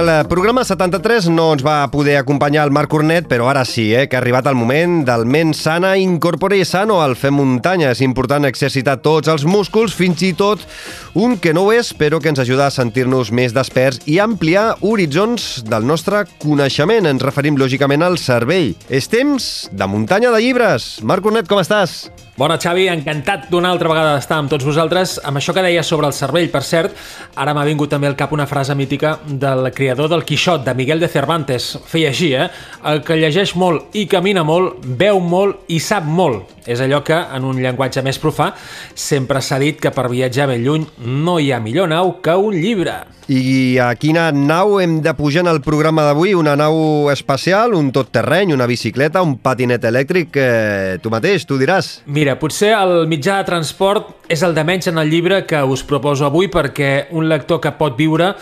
El programa 73 no ens va poder acompanyar el Marc Cornet, però ara sí, eh, que ha arribat el moment del ment sana incorpore sano al Fem Muntanya. És important exercitar tots els músculs, fins i tot un que no ho és, però que ens ajuda a sentir-nos més desperts i ampliar horitzons del nostre coneixement. Ens referim, lògicament, al cervell. És temps de muntanya de llibres. Marc Cornet, com estàs? Bona, Xavi, encantat d'una altra vegada d'estar amb tots vosaltres. Amb això que deia sobre el cervell, per cert, ara m'ha vingut també al cap una frase mítica del creador del Quixot, de Miguel de Cervantes. Feia així, eh? El que llegeix molt i camina molt, veu molt i sap molt. És allò que, en un llenguatge més profà, sempre s'ha dit que per viatjar ben lluny no hi ha millor nau que un llibre. I a quina nau hem de pujar en el programa d'avui? Una nau espacial, un tot terreny, una bicicleta, un patinet elèctric? Eh, tu mateix, tu diràs. Mira, potser el mitjà de transport és el de menys en el llibre que us proposo avui perquè un lector que pot viure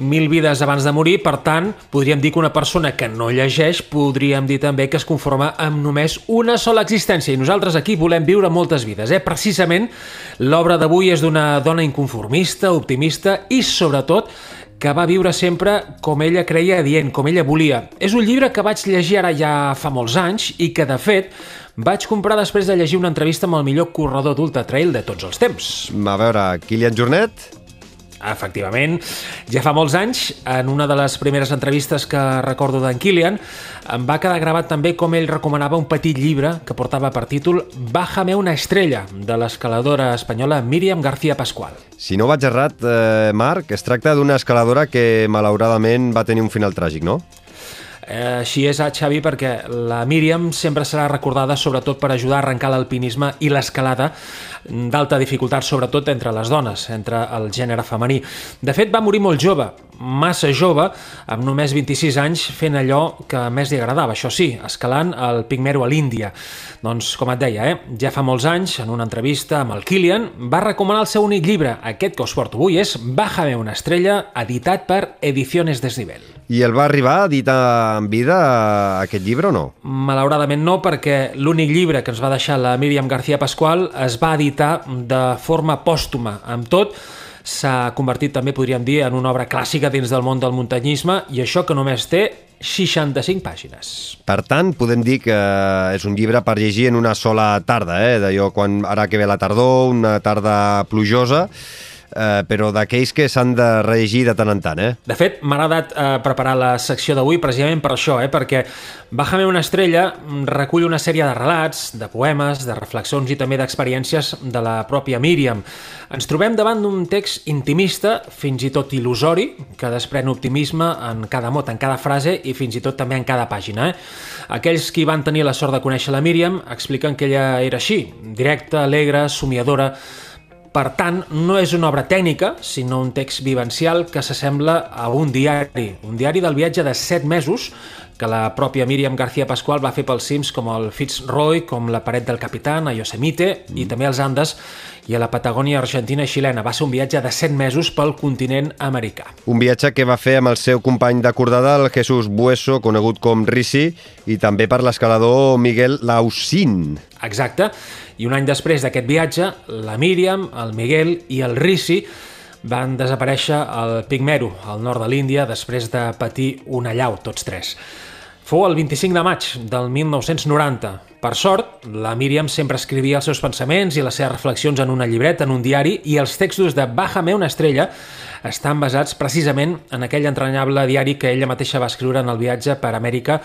mil vides abans de morir, per tant, podríem dir que una persona que no llegeix podríem dir també que es conforma amb només una sola existència i nosaltres aquí volem viure moltes vides. Eh? Precisament, l'obra d'avui és d'una dona inconformista, optimista i, sobretot, que va viure sempre com ella creia dient, com ella volia. És un llibre que vaig llegir ara ja fa molts anys i que, de fet, vaig comprar després de llegir una entrevista amb el millor corredor d'ultra trail de tots els temps. A veure, Kilian Jornet? Efectivament, ja fa molts anys, en una de les primeres entrevistes que recordo d'en Kilian, em va quedar gravat també com ell recomanava un petit llibre que portava per títol Bájame una estrella, de l'escaladora espanyola Míriam García Pascual. Si no vaig errat, eh, Marc, es tracta d'una escaladora que malauradament va tenir un final tràgic, no? Eh, així és, Xavi, perquè la Míriam sempre serà recordada sobretot per ajudar a arrencar l'alpinisme i l'escalada d'alta dificultat, sobretot entre les dones, entre el gènere femení. De fet, va morir molt jove, massa jove, amb només 26 anys, fent allò que més li agradava, això sí, escalant el Pigmero a l'Índia. Doncs, com et deia, eh, ja fa molts anys, en una entrevista amb el Kilian, va recomanar el seu únic llibre, aquest que us porto avui, és Bájame una estrella, editat per Ediciones Desnivel. I el va arribar a editar en vida aquest llibre o no? Malauradament no, perquè l'únic llibre que ens va deixar la Míriam García Pascual es va editar de forma pòstuma. Amb tot, s'ha convertit també, podríem dir, en una obra clàssica dins del món del muntanyisme i això que només té 65 pàgines. Per tant, podem dir que és un llibre per llegir en una sola tarda, eh? d'allò quan ara que ve la tardor, una tarda plujosa, eh, però d'aquells que s'han de rellegir de tant en tant, eh? De fet, m'ha agradat eh, preparar la secció d'avui precisament per això, eh? perquè Bájame una estrella recull una sèrie de relats, de poemes, de reflexions i també d'experiències de la pròpia Míriam. Ens trobem davant d'un text intimista, fins i tot il·lusori, que desprèn optimisme en cada mot, en cada frase i fins i tot també en cada pàgina. Eh? Aquells qui van tenir la sort de conèixer la Míriam expliquen que ella era així, directa, alegre, somiadora, per tant, no és una obra tècnica, sinó un text vivencial que s'assembla a un diari, un diari del viatge de set mesos que la pròpia Míriam García Pascual va fer pels cims com el Fitzroy, com la paret del Capitán, a Yosemite mm. i també als Andes i a la Patagònia argentina i xilena. Va ser un viatge de 7 mesos pel continent americà. Un viatge que va fer amb el seu company de cordada, el Jesús Bueso, conegut com Risi, i també per l'escalador Miguel Lausín. Exacte. I un any després d'aquest viatge, la Míriam, el Miguel i el Risi van desaparèixer al Pigmero, al nord de l'Índia, després de patir una llau, tots tres. Fou el 25 de maig del 1990. Per sort, la Míriam sempre escrivia els seus pensaments i les seves reflexions en una llibreta, en un diari, i els textos de Bájame una estrella estan basats precisament en aquell entranyable diari que ella mateixa va escriure en el viatge per Amèrica,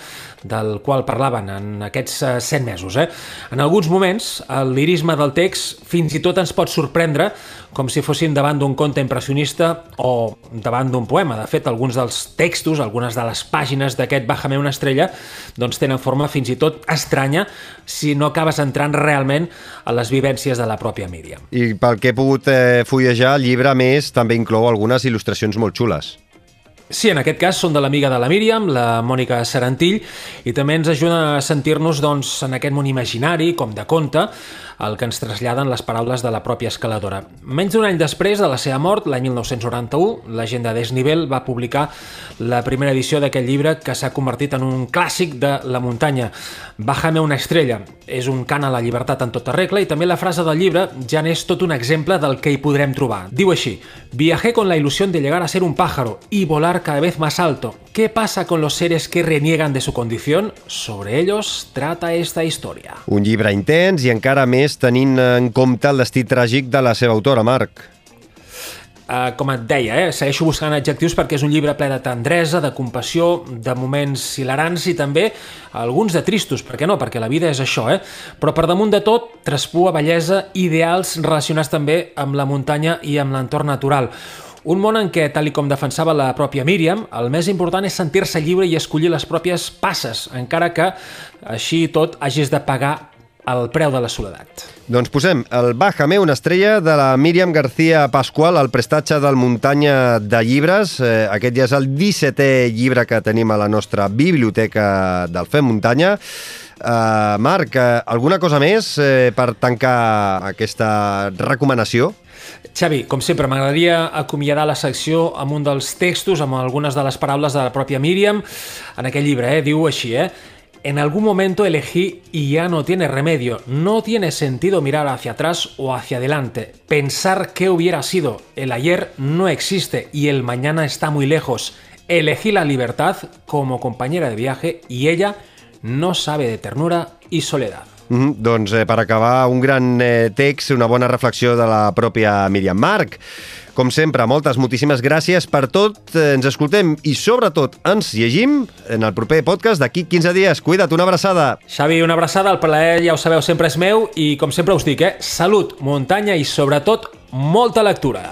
del qual parlaven en aquests eh, set mesos. Eh? En alguns moments, el lirisme del text fins i tot ens pot sorprendre com si fossin davant d'un conte impressionista o davant d'un poema. De fet, alguns dels textos, algunes de les pàgines d'aquest Bájame una estrella, doncs tenen forma fins i tot estranya si no acabes entrant realment a les vivències de la pròpia Míriam. I pel que he pogut eh, fullejar, el llibre, més, també inclou algunes il·lustracions molt xules. Sí, en aquest cas són de l'amiga de la Míriam, la Mònica Sarantill, i també ens ajuden a sentir-nos doncs, en aquest món imaginari, com de conte, el que ens traslladen les paraules de la pròpia escaladora. Menys d'un any després de la seva mort, l'any 1991, la gent de Desnivell va publicar la primera edició d'aquest llibre que s'ha convertit en un clàssic de la muntanya. Bájame una estrella. És un cant a la llibertat en tota regla i també la frase del llibre ja n'és tot un exemple del que hi podrem trobar. Diu així, Viajé con la ilusión de llegar a ser un pájaro y volar cada vez más alto. ¿Qué pasa con los seres que reniegan de su condición? Sobre ellos trata esta història. Un llibre intens i encara més tenint en compte el destí tràgic de la seva autora, Marc. Uh, com et deia, eh, segueixo buscant adjectius perquè és un llibre ple de tendresa, de compassió, de moments hilarants i també alguns de tristos, per què no? Perquè la vida és això, eh? Però per damunt de tot, traspua bellesa, ideals relacionats també amb la muntanya i amb l'entorn natural. Un món en què, tal com defensava la pròpia Míriam, el més important és sentir-se lliure i escollir les pròpies passes, encara que, així i tot, hagis de pagar el preu de la soledat. Doncs posem el Bájame, una estrella de la Míriam García Pascual, el prestatge del Muntanya de Llibres. Eh, aquest ja és el 17è llibre que tenim a la nostra biblioteca del Fem Muntanya. Uh, alguna cosa més uh, per tancar aquesta recomanació? Xavi, com sempre, m'agradaria acomiadar la secció amb un dels textos, amb algunes de les paraules de la pròpia Míriam, en aquest llibre, eh? diu eh? En algún momento elegí y ya no tiene remedio. No tiene sentido mirar hacia atrás o hacia adelante. Pensar qué hubiera sido. El ayer no existe y el mañana está muy lejos. Elegí la libertad como compañera de viaje y ella no sabe de ternura y soledad. Mm -hmm. Doncs eh, per acabar, un gran eh, text, una bona reflexió de la pròpia Míriam Marc. Com sempre, moltes, moltíssimes gràcies per tot. Eh, ens escoltem i, sobretot, ens llegim en el proper podcast d'aquí 15 dies. Cuida't, una abraçada. Xavi, una abraçada. El plaer, ja ho sabeu, sempre és meu i, com sempre us dic, eh, salut, muntanya i, sobretot, molta lectura.